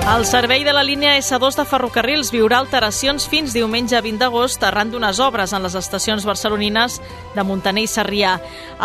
El servei de la línia S2 de ferrocarrils viurà alteracions fins diumenge 20 d'agost arran d'unes obres en les estacions barcelonines de Montaner i Sarrià.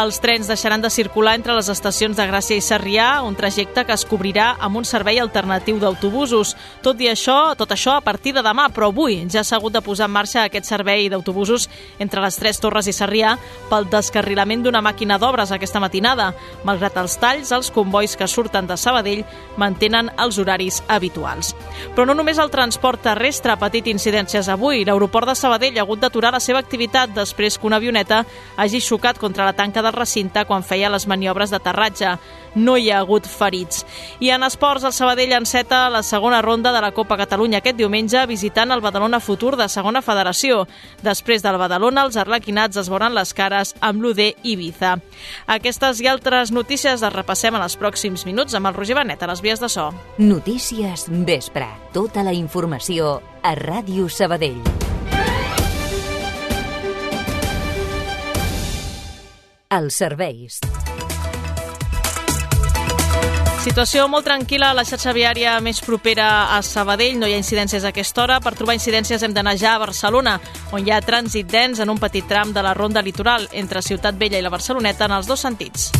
Els trens deixaran de circular entre les estacions de Gràcia i Sarrià, un trajecte que es cobrirà amb un servei alternatiu d'autobusos. Tot i això, tot això a partir de demà, però avui ja s'ha hagut de posar en marxa aquest servei d'autobusos entre les Tres Torres i Sarrià pel descarrilament d'una màquina d'obres aquesta matinada. Malgrat els talls, els convois que surten de Sabadell mantenen els horaris habituals. Però no només el transport terrestre ha patit incidències avui. L'aeroport de Sabadell ha hagut d'aturar la seva activitat després que una avioneta hagi xocat contra la tanca del recinte quan feia les maniobres d'aterratge. No hi ha hagut ferits. I en esports, el Sabadell enceta la segona ronda de la Copa Catalunya aquest diumenge visitant el Badalona Futur de segona federació. Després del Badalona, els arlequinats es veuran les cares amb l'UD Ibiza. Aquestes i altres notícies les repassem en els pròxims minuts amb el Roger Benet a les vies de so. Notícies Vespre. Tota la informació a Ràdio Sabadell. Els serveis. Situació molt tranquil·la a la xarxa viària més propera a Sabadell. No hi ha incidències a aquesta hora. Per trobar incidències hem d'anar ja a Barcelona, on hi ha trànsit dens en un petit tram de la ronda litoral entre Ciutat Vella i la Barceloneta en els dos sentits.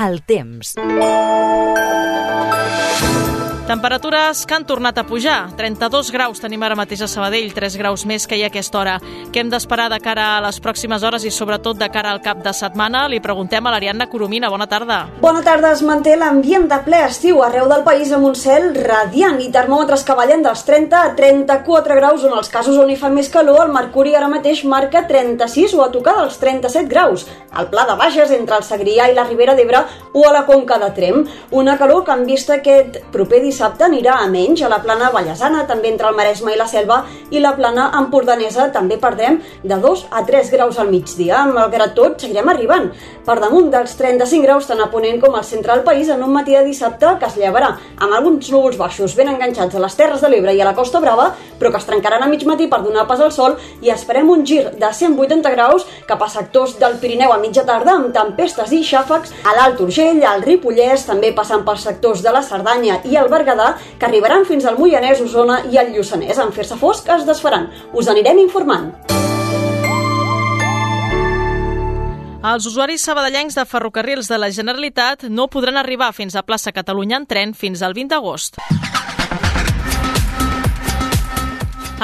El temps. Temperatures que han tornat a pujar. 32 graus tenim ara mateix a Sabadell, 3 graus més que hi ha aquesta hora. Què hem d'esperar de cara a les pròximes hores i sobretot de cara al cap de setmana? Li preguntem a l'Ariadna Coromina. Bona tarda. Bona tarda. Es manté l'ambient de ple estiu arreu del país amb un cel radiant i termòmetres que ballen dels 30 a 34 graus en els casos on hi fa més calor. El mercuri ara mateix marca 36 o a tocar dels 37 graus. Al Pla de Bages, entre el Segrià i la Ribera d'Ebre o a la Conca de Trem. Una calor que han vist aquest proper dissabte anirà a menys a la plana Vallesana, també entre el Maresme i la Selva, i la plana Empordanesa també perdrem de 2 a 3 graus al migdia. Malgrat tot, seguirem arribant per damunt dels 35 graus tant a Ponent com al centre del país en un matí de dissabte que es llevarà amb alguns núvols baixos ben enganxats a les Terres de l'Ebre i a la Costa Brava, però que es trencaran a mig matí per donar pas al sol i esperem un gir de 180 graus cap a sectors del Pirineu a mitja tarda amb tempestes i xàfecs a l'Alt Urgell, al Ripollès, també passant pels sectors de la Cerdanya i el Berguedà, que arribaran fins al Moianès, Osona i el Lluçanès. En fer-se fosc es desfaran. Us anirem informant. Els usuaris sabadellencs de ferrocarrils de la Generalitat no podran arribar fins a plaça Catalunya en tren fins al 20 d'agost.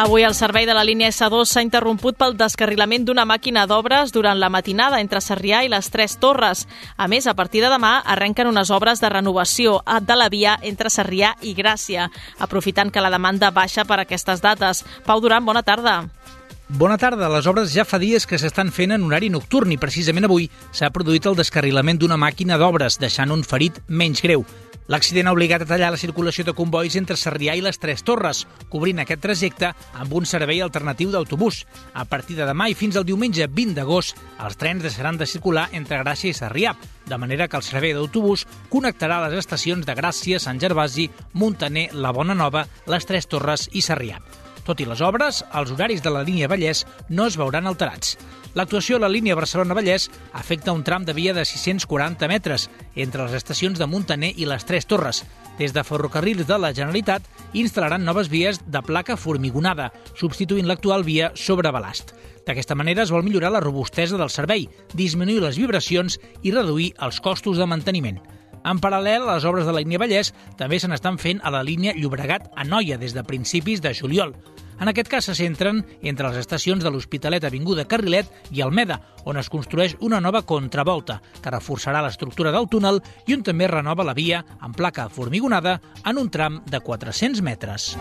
Avui el servei de la línia S2 s'ha interromput pel descarrilament d'una màquina d'obres durant la matinada entre Sarrià i les Tres Torres. A més, a partir de demà arrenquen unes obres de renovació de la via entre Sarrià i Gràcia, aprofitant que la demanda baixa per aquestes dates. Pau Duran, bona tarda. Bona tarda. Les obres ja fa dies que s'estan fent en horari nocturn i precisament avui s'ha produït el descarrilament d'una màquina d'obres, deixant un ferit menys greu. L'accident ha obligat a tallar la circulació de convois entre Sarrià i les Tres Torres, cobrint aquest trajecte amb un servei alternatiu d'autobús. A partir de demà i fins al diumenge 20 d'agost, els trens deixaran de circular entre Gràcia i Sarrià, de manera que el servei d'autobús connectarà les estacions de Gràcia, Sant Gervasi, Montaner, La Bona Nova, les Tres Torres i Sarrià. Tot i les obres, els horaris de la línia Vallès no es veuran alterats. L'actuació a la línia Barcelona-Vallès afecta un tram de via de 640 metres entre les estacions de Montaner i les Tres Torres. Des de Ferrocarrils de la Generalitat instal·laran noves vies de placa formigonada, substituint l'actual via sobre balast. D'aquesta manera es vol millorar la robustesa del servei, disminuir les vibracions i reduir els costos de manteniment. En paral·lel, les obres de la línia Vallès també se n'estan fent a la línia Llobregat a Noia des de principis de juliol. En aquest cas se centren entre les estacions de l'Hospitalet Avinguda Carrilet i Almeda, on es construeix una nova contravolta que reforçarà l'estructura del túnel i on també renova la via amb placa formigonada en un tram de 400 metres.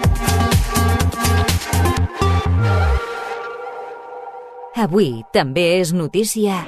Avui també és notícia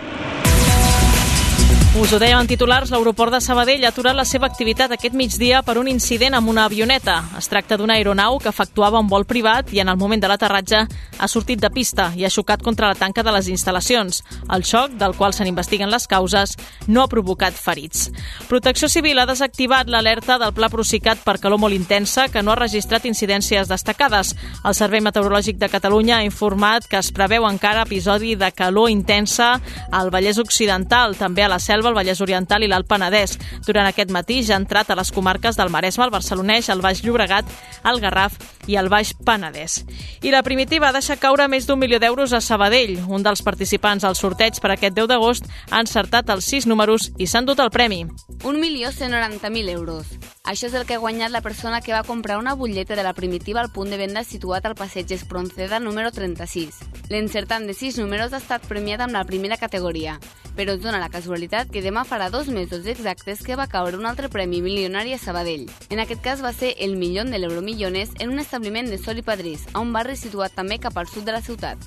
Us ho deia en titulars, l'aeroport de Sabadell ha aturat la seva activitat aquest migdia per un incident amb una avioneta. Es tracta d'una aeronau que efectuava un vol privat i en el moment de l'aterratge ha sortit de pista i ha xocat contra la tanca de les instal·lacions. El xoc, del qual se n'investiguen les causes, no ha provocat ferits. Protecció Civil ha desactivat l'alerta del pla Procicat per calor molt intensa que no ha registrat incidències destacades. El Servei Meteorològic de Catalunya ha informat que es preveu encara episodi de calor intensa al Vallès Occidental, també a la Selva Selva, el Vallès Oriental i l'Alt Penedès. Durant aquest matí ja ha entrat a les comarques del Maresme, el Barcelonès, el Baix Llobregat, el Garraf i el Baix Penedès. I la primitiva deixa caure més d'un milió d'euros a Sabadell. Un dels participants al sorteig per aquest 10 d'agost ha encertat els sis números i s'han dut el premi. 1.190.000 euros. Això és el que ha guanyat la persona que va comprar una butlleta de la primitiva al punt de venda situat al passeig Espronceda número 36. L'encertant de sis números ha estat premiat amb la primera categoria però es dona la casualitat que demà farà dos mesos exactes que va caure un altre premi milionari a Sabadell. En aquest cas va ser el milió de l'Euromillones en un establiment de Sol i Padrís, a un barri situat també cap al sud de la ciutat.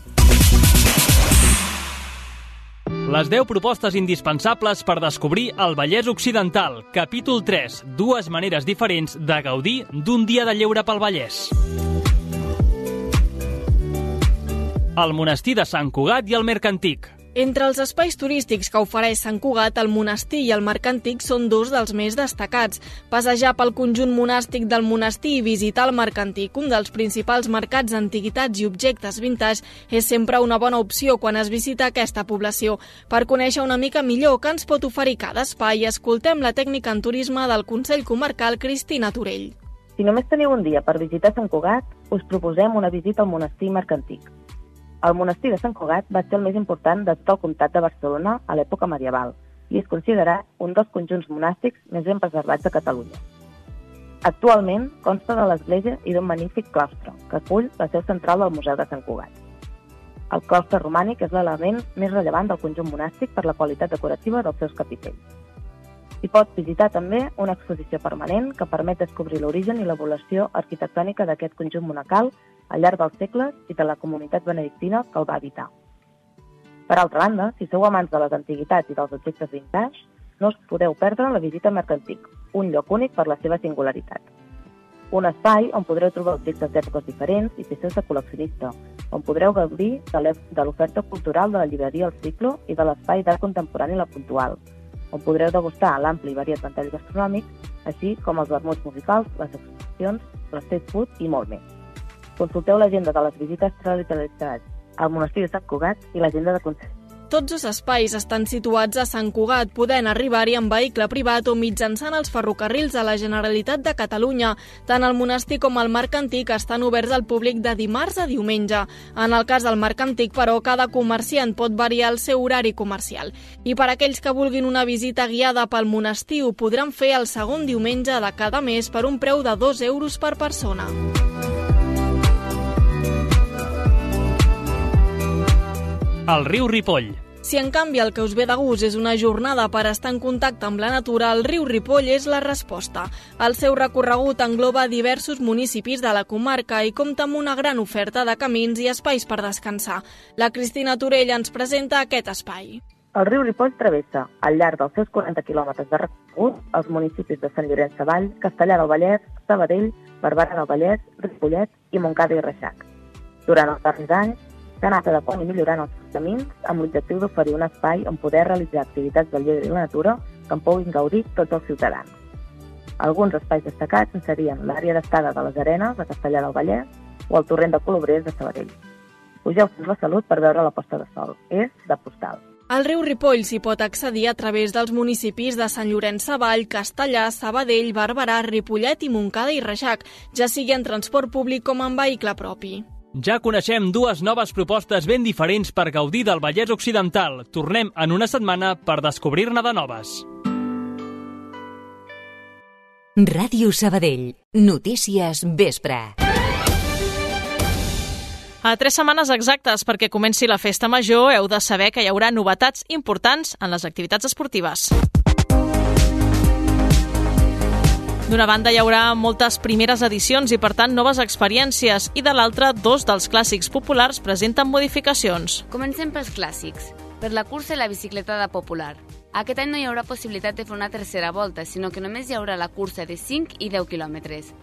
Les 10 propostes indispensables per descobrir el Vallès Occidental, capítol 3, dues maneres diferents de gaudir d'un dia de lleure pel Vallès. El monestir de Sant Cugat i el Mercantic. Entre els espais turístics que ofereix Sant Cugat, el monestir i el Marc Antic són dos dels més destacats. Passejar pel conjunt monàstic del monestir i visitar el Marc Antic, un dels principals mercats d'antiguitats i objectes vintage, és sempre una bona opció quan es visita aquesta població. Per conèixer una mica millor què ens pot oferir cada espai, escoltem la tècnica en turisme del Consell Comarcal Cristina Torell. Si només teniu un dia per visitar Sant Cugat, us proposem una visita al monestir Marc Antic. El monestir de Sant Cugat va ser el més important de tot el comtat de Barcelona a l'època medieval i és considerat un dels conjunts monàstics més ben preservats de Catalunya. Actualment consta de l'església i d'un magnífic claustre, que acull la seu central del Museu de Sant Cugat. El claustre romànic és l'element més rellevant del conjunt monàstic per la qualitat decorativa dels seus capitells. S'hi pot visitar també una exposició permanent que permet descobrir l'origen i l'evolució arquitectònica d'aquest conjunt monacal al llarg dels segles i de la comunitat benedictina que el va habitar. Per altra banda, si sou amants de les antiguitats i dels objectes vintage, no us podeu perdre la visita a Mercantic, un lloc únic per la seva singularitat. Un espai on podreu trobar objectes d'èpoques diferents i peces de col·leccionista, on podreu gaudir de l'oferta cultural de la llibreria El Ciclo i de l'espai d'art contemporani La Puntual, on podreu degustar l'ampli i variat ventall gastronòmic, així com els vermuts musicals, les exposicions, l'street food i molt més. Consulteu l'agenda de les visites realitzades al monestir de Sant Cugat i l'agenda de Consell. Tots els espais estan situats a Sant Cugat, podent arribar-hi en vehicle privat o mitjançant els ferrocarrils de la Generalitat de Catalunya. Tant el monestir com el Marc Antic estan oberts al públic de dimarts a diumenge. En el cas del Marc Antic, però, cada comerciant pot variar el seu horari comercial. I per aquells que vulguin una visita guiada pel monestir, ho podran fer el segon diumenge de cada mes per un preu de 2 euros per persona. El riu Ripoll. Si en canvi el que us ve de gust és una jornada per estar en contacte amb la natura, el riu Ripoll és la resposta. El seu recorregut engloba diversos municipis de la comarca i compta amb una gran oferta de camins i espais per descansar. La Cristina Torell ens presenta aquest espai. El riu Ripoll travessa, al llarg dels seus 40 quilòmetres de recorregut, els municipis de Sant Llorenç Savall, Castellà del Vallès, Sabadell, Barberà del Vallès, Ripollet i Montcada i Reixac. Durant els darrers anys, s'ha anat adequant i millorant els camins amb l'objectiu d'oferir un espai on poder realitzar activitats del lleure i la natura que en puguin gaudir tots els ciutadans. Alguns espais destacats serien l'àrea d'estada de les Arenes, a Castellà del Vallès, o el torrent de Colobrers de Sabadell. Pugeu fins la salut per veure la posta de sol. És de postal. Al riu Ripoll s'hi pot accedir a través dels municipis de Sant Llorenç Savall, Castellà, Sabadell, Barberà, Ripollet i Montcada i Reixac, ja sigui en transport públic com en vehicle propi. Ja coneixem dues noves propostes ben diferents per gaudir del Vallès Occidental. Tornem en una setmana per descobrir-ne de noves. Ràdio Sabadell. Notícies vespre. A tres setmanes exactes perquè comenci la festa major heu de saber que hi haurà novetats importants en les activitats esportives. D'una banda hi haurà moltes primeres edicions i per tant noves experiències i de l'altra dos dels clàssics populars presenten modificacions. Comencem pels clàssics. Per la cursa i la bicicletada popular. Aquest any no hi haurà possibilitat de fer una tercera volta, sinó que només hi haurà la cursa de 5 i 10 quilòmetres.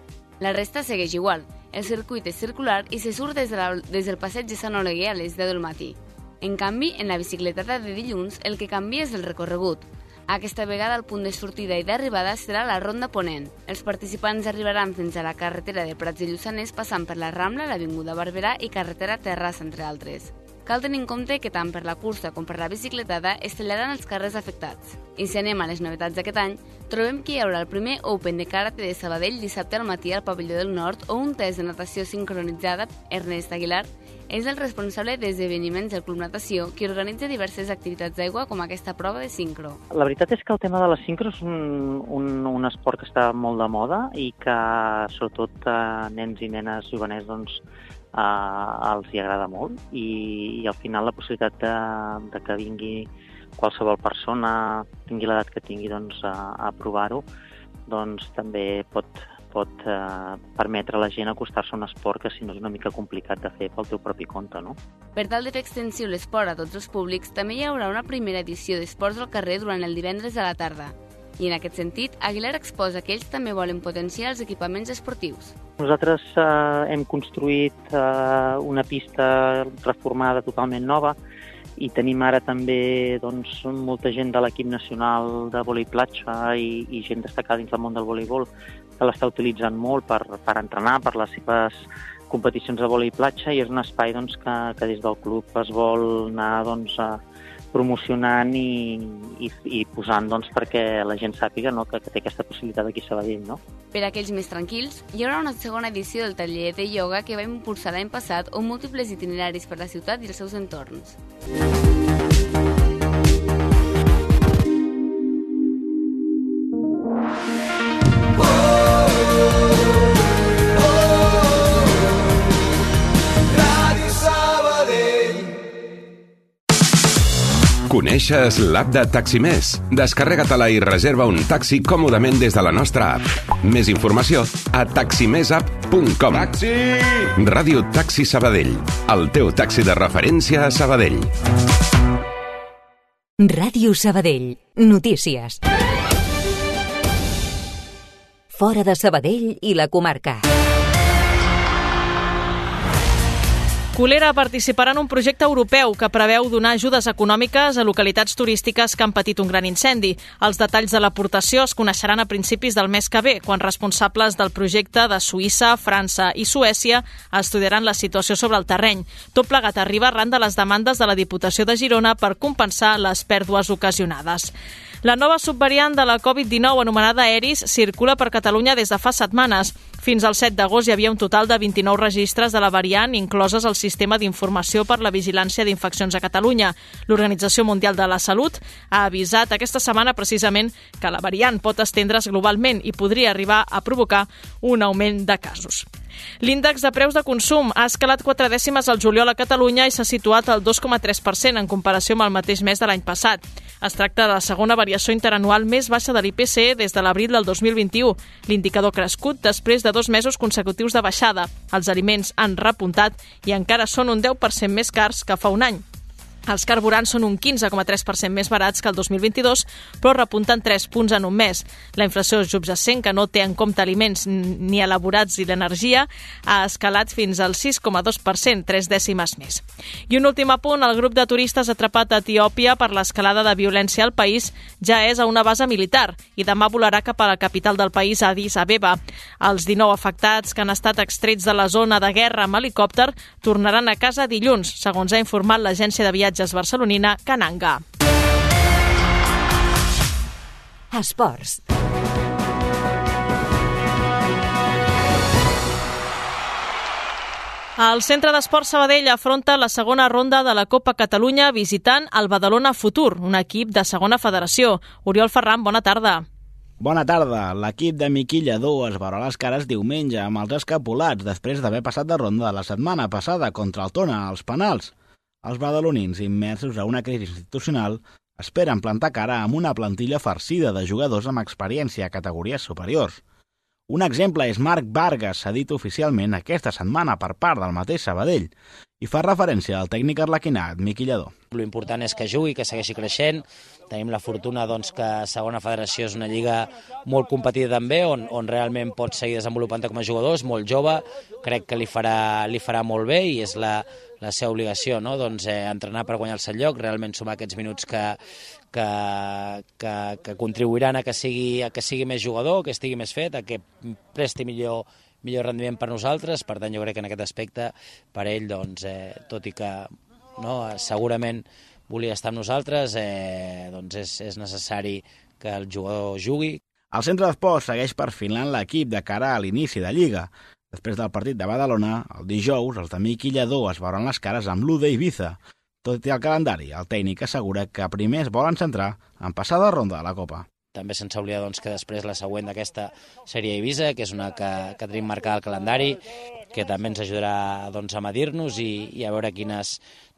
La resta segueix igual. El circuit és circular i se surt des, de la, des del passeig de Sant Oleguer a les 10 del matí. En canvi, en la bicicletada de dilluns, el que canvia és el recorregut. Aquesta vegada el punt de sortida i d'arribada serà la Ronda Ponent. Els participants arribaran fins a la carretera de Prats i Lluçanès passant per la Rambla, l'Avinguda Barberà i carretera Terrassa, entre altres. Cal tenir en compte que tant per la cursa com per la bicicletada es tallaran els carrers afectats. I si anem a les novetats d'aquest any, trobem que hi haurà el primer Open de Karate de Sabadell dissabte al matí al Pavelló del Nord o un test de natació sincronitzada, Ernest Aguilar, és el responsable d'esdeveniments del Club Natació, que organitza diverses activitats d'aigua com aquesta prova de sincro. La veritat és que el tema de la sincro és un, un, un esport que està molt de moda i que sobretot a nens i nenes juganers doncs, eh, els hi agrada molt i, i al final la possibilitat de, de que vingui qualsevol persona, tingui l'edat que tingui, doncs, a, a provar-ho, doncs també pot, pot eh, permetre a la gent acostar-se a un esport que si no és una mica complicat de fer pel teu propi compte, no? Per tal de fer extensiu l'esport a tots els públics, també hi haurà una primera edició d'esports al carrer durant el divendres a la tarda. I en aquest sentit, Aguilar exposa que ells també volen potenciar els equipaments esportius. Nosaltres eh, hem construït eh, una pista reformada totalment nova i tenim ara també doncs, molta gent de l'equip nacional de vòlei platja i, i gent destacada dins del món del voleibol que l'està utilitzant molt per, per entrenar, per les seves competicions de vòlei platja i és un espai doncs, que, que des del club es vol anar doncs, a, promocionant i, i, i posant doncs, perquè la gent sàpiga no, que, que té aquesta possibilitat aquí a Sabadell. No? Per a aquells més tranquils, hi haurà una segona edició del taller de ioga que va impulsar l'any passat on múltiples itineraris per la ciutat i els seus entorns. Coneixes l'app de Taximés? Descarrega-te-la i reserva un taxi còmodament des de la nostra app. Més informació a taximesapp.com. Taxi! Ràdio Taxi Sabadell. El teu taxi de referència a Sabadell. Ràdio Sabadell. Notícies. Fora de Sabadell i la comarca. Colera participarà en un projecte europeu que preveu donar ajudes econòmiques a localitats turístiques que han patit un gran incendi. Els detalls de l'aportació es coneixeran a principis del mes que ve, quan responsables del projecte de Suïssa, França i Suècia estudiaran la situació sobre el terreny. Tot plegat arriba arran de les demandes de la Diputació de Girona per compensar les pèrdues ocasionades. La nova subvariant de la Covid-19 anomenada Eris circula per Catalunya des de fa setmanes. Fins al 7 d'agost hi havia un total de 29 registres de la variant incloses al sistema d'informació per la vigilància d'infeccions a Catalunya. L'Organització Mundial de la Salut ha avisat aquesta setmana precisament que la variant pot estendre's globalment i podria arribar a provocar un augment de casos. L'índex de preus de consum ha escalat 4 dècimes al juliol a Catalunya i s'ha situat al 2,3% en comparació amb el mateix mes de l'any passat. Es tracta de la segona variació interanual més baixa de l'IPC des de l'abril del 2021. L'indicador crescut després de dos mesos consecutius de baixada. Els aliments han repuntat i encara són un 10% més cars que fa un any. Els carburants són un 15,3% més barats que el 2022, però repunten 3 punts en un mes. La inflació subjacent, que no té en compte aliments ni elaborats i l'energia, ha escalat fins al 6,2%, 3 dècimes més. I un últim apunt, el grup de turistes atrapat a Etiòpia per l'escalada de violència al país ja és a una base militar i demà volarà cap a la capital del país, Addis Abeba. Els 19 afectats que han estat extrets de la zona de guerra amb helicòpter tornaran a casa dilluns, segons ha informat l'agència de viatges viatges barcelonina Cananga. Esports. El Centre d'Esport Sabadell afronta la segona ronda de la Copa Catalunya visitant el Badalona Futur, un equip de segona federació. Oriol Ferran, bona tarda. Bona tarda. L'equip de Miquilla 2 es veurà les cares diumenge amb els escapulats després d'haver passat de ronda de la setmana passada contra el Tona als penals. Els badalonins, immersos a una crisi institucional, esperen plantar cara amb una plantilla farcida de jugadors amb experiència a categories superiors. Un exemple és Marc Vargas, cedit oficialment aquesta setmana per part del mateix Sabadell, i fa referència al tècnic arlequinat, Miqui Lledó. L'important és que jugui, que segueixi creixent. Tenim la fortuna doncs, que segona federació és una lliga molt competida també, on, on realment pot seguir desenvolupant com a jugador, és molt jove, crec que li farà, li farà molt bé i és la, la seva obligació, no? doncs, eh, entrenar per guanyar el seu lloc, realment sumar aquests minuts que, que, que, que contribuiran a que, sigui, a que sigui més jugador, que estigui més fet, a que presti millor, millor rendiment per nosaltres, per tant jo crec que en aquest aspecte per ell, doncs, eh, tot i que no, segurament volia estar amb nosaltres, eh, doncs és, és necessari que el jugador jugui. El centre d'esports segueix perfilant l'equip de cara a l'inici de Lliga. Després del partit de Badalona, el dijous, els de Miqui Lledó es veuran les cares amb l'Ude Ibiza. Tot i el calendari, el tècnic assegura que primer es volen centrar en passar de ronda de la Copa. També sense oblidar doncs, que després la següent d'aquesta sèrie Ibiza, que és una que, que tenim marcada al calendari, que també ens ajudarà doncs, a medir-nos i, i a veure quines,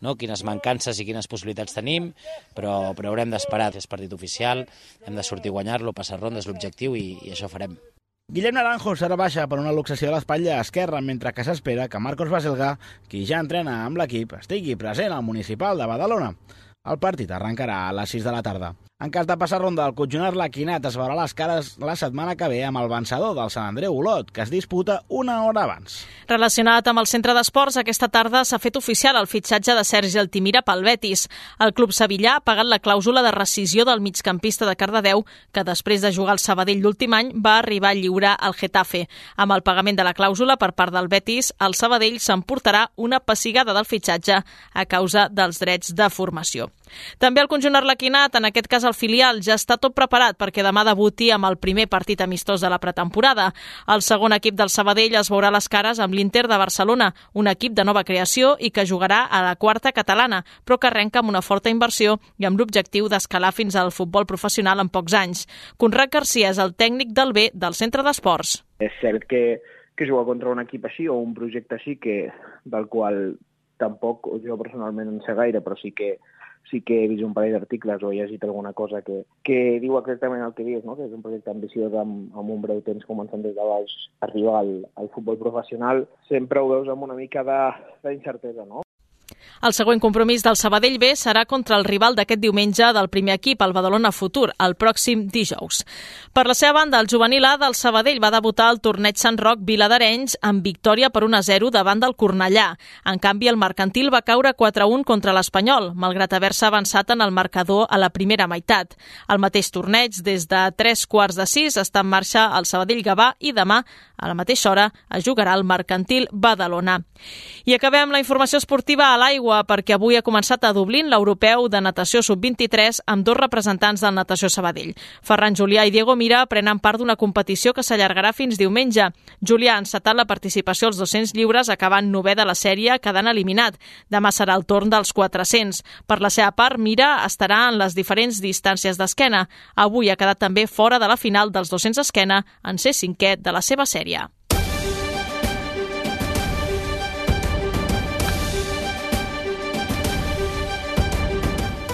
no, quines mancances i quines possibilitats tenim, però, però haurem d'esperar, és partit oficial, hem de sortir a guanyar-lo, passar ronda és l'objectiu i, i això farem. Guillem Naranjo serà baixa per una luxació de l'espatlla esquerra, mentre que s'espera que Marcos Baselga, qui ja entrena amb l'equip, estigui present al municipal de Badalona. El partit arrencarà a les 6 de la tarda. En cas de passar ronda, el conjunt arlequinat es veurà les cares la setmana que ve amb el vencedor del Sant Andreu Olot, que es disputa una hora abans. Relacionat amb el centre d'esports, aquesta tarda s'ha fet oficial el fitxatge de Sergi Altimira pel Betis. El club sevillà ha pagat la clàusula de rescisió del migcampista de Cardedeu, que després de jugar al Sabadell l'últim any va arribar a lliurar al Getafe. Amb el pagament de la clàusula per part del Betis, el Sabadell s'emportarà una pessigada del fitxatge a causa dels drets de formació. També el conjunt arlequinat, en aquest cas el filial, ja està tot preparat perquè demà debuti amb el primer partit amistós de la pretemporada. El segon equip del Sabadell es veurà les cares amb l'Inter de Barcelona, un equip de nova creació i que jugarà a la quarta catalana, però que arrenca amb una forta inversió i amb l'objectiu d'escalar fins al futbol professional en pocs anys. Conrad Garcia és el tècnic del B del centre d'esports. És cert que, que jugar contra un equip així o un projecte així que, del qual tampoc jo personalment en sé gaire, però sí que sí que he vist un parell d'articles o he llegit alguna cosa que, que diu exactament el que dius, no? que és un projecte ambiciós amb, amb un breu temps començant des de baix arribar al, al futbol professional, sempre ho veus amb una mica d'incertesa, no? El següent compromís del Sabadell B serà contra el rival d'aquest diumenge del primer equip, el Badalona Futur, el pròxim dijous. Per la seva banda, el juvenil A del Sabadell va debutar al torneig Sant Roc Vila d'Arenys amb victòria per 1-0 davant del Cornellà. En canvi, el mercantil va caure 4-1 contra l'Espanyol, malgrat haver-se avançat en el marcador a la primera meitat. El mateix torneig, des de 3 quarts de 6, està en marxa el Sabadell Gavà i demà, a la mateixa hora, es jugarà el mercantil Badalona. I acabem la informació esportiva a l'aigua l'aigua perquè avui ha començat a Dublín l'europeu de natació sub-23 amb dos representants del Natació Sabadell. Ferran Julià i Diego Mira prenen part d'una competició que s'allargarà fins diumenge. Julià ha encetat la participació als 200 lliures acabant nové de la sèrie quedant eliminat. Demà serà el torn dels 400. Per la seva part, Mira estarà en les diferents distàncies d'esquena. Avui ha quedat també fora de la final dels 200 esquena en ser cinquè de la seva sèrie.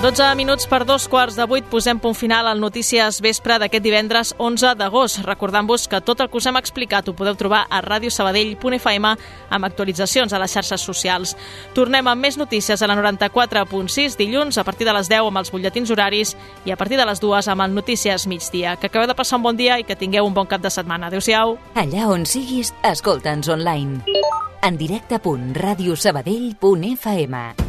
12 minuts per dos quarts de vuit posem punt final al Notícies Vespre d'aquest divendres 11 d'agost. Recordant-vos que tot el que us hem explicat ho podeu trobar a radiosabadell.fm amb actualitzacions a les xarxes socials. Tornem amb més notícies a la 94.6 dilluns a partir de les 10 amb els butlletins horaris i a partir de les 2 amb el Notícies Migdia. Que acabeu de passar un bon dia i que tingueu un bon cap de setmana. Adéu-siau. Allà on siguis, escolta'ns online. En directe.radiosabadell.fm